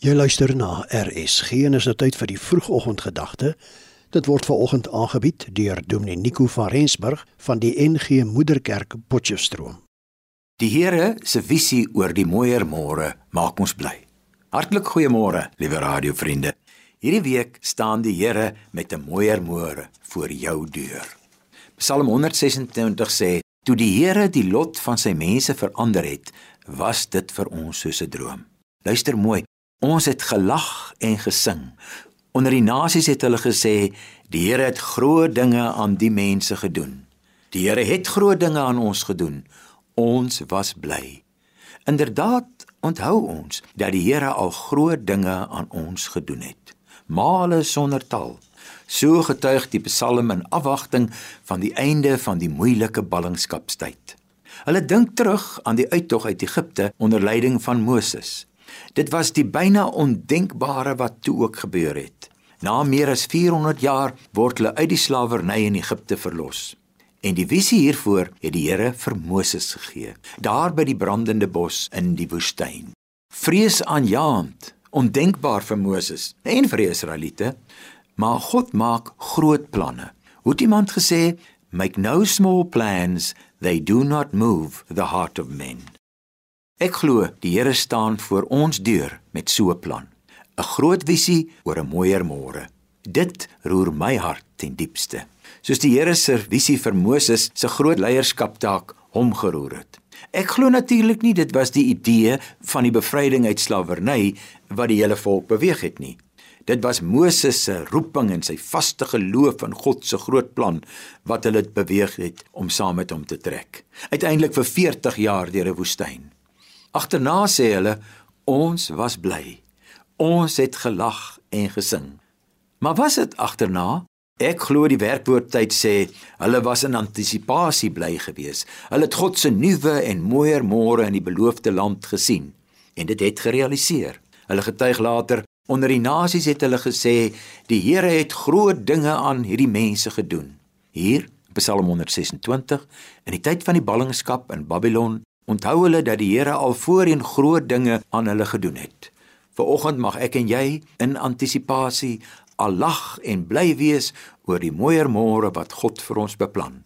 Jy luister na RSG en is nou tyd vir die vroegoggendgedagte. Dit word veraloggend aangebied deur Dominee Nico van Rensburg van die NG Moederkerk Potchefstroom. Die Here se visie oor die mooier môre maak ons bly. Hartlik goeiemôre, liewe radiovriende. Hierdie week staan die Here met 'n mooier môre voor jou deur. Psalm 126 sê: "Toe die Here die lot van sy mense verander het, was dit vir ons soos 'n droom." Luister mooi. Ons het gelag en gesing. Onder die nasies het hulle gesê die Here het groot dinge aan die mense gedoen. Die Here het groot dinge aan ons gedoen. Ons was bly. Inderdaad, onthou ons dat die Here al groot dinge aan ons gedoen het. Male sonder tal. So getuig die Psalm in afwagting van die einde van die moeilike ballingskapstyd. Hulle dink terug aan die uittog uit Egipte onder leiding van Moses. Dit was die byna ondenkbare wat toe ook gebeur het. Na meer as 400 jaar word hulle uit die slawerny in Egipte verlos. En die visie hiervoor het die Here vir Moses gegee, daar by die brandende bos in die woestyn. Vreesaanjaend, ondenkbaar vir Moses en vir die Israeliete, maar God maak groot planne. Hoe het iemand gesê, "Make no small plans, they do not move the heart of men." Ek glo die Here staan voor ons deur met so 'n plan. 'n Groot visie oor 'n mooier môre. Dit roer my hart ten diepste. Soos die Here se visie vir Moses se groot leierskaptaak hom geroer het. Ek glo natuurlik nie dit was die idee van die bevryding uit slawerny wat die hele volk beweeg het nie. Dit was Moses se roeping en sy vaste geloof in God se groot plan wat hulle beweeg het om saam met hom te trek. Uiteindelik vir 40 jaar deur 'n woestyn. Agterna sê hulle ons was bly. Ons het gelag en gesing. Maar was dit agterna? Ek glo die werkwoordtyd sê hulle was in antisisipasie bly gewees. Hulle het God se nuwe en mooier môre in die beloofde land gesien en dit het gerealiseer. Hulle getuig later onder die nasies het hulle gesê die Here het groot dinge aan hierdie mense gedoen. Hier Psalm 126 in die tyd van die ballingskap in Babylon onthou hulle dat die Here al voorheen groot dinge aan hulle gedoen het. Vanoggend mag ek en jy in antisisipasie al lag en bly wees oor die mooier môre wat God vir ons beplan.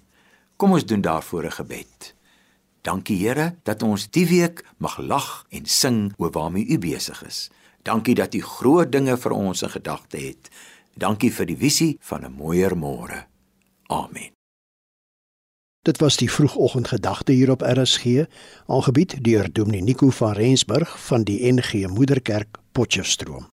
Kom ons doen daarvoor 'n gebed. Dankie Here dat ons die week mag lag en sing oor waarmee U besig is. Dankie dat U groot dinge vir ons in gedagte het. Dankie vir die visie van 'n mooier môre. Amen. Dit was die vroegoggendgedagte hier op RSG, aangebied deur Dominee Nico van Rensburg van die NG Moederkerk Potchefstroom.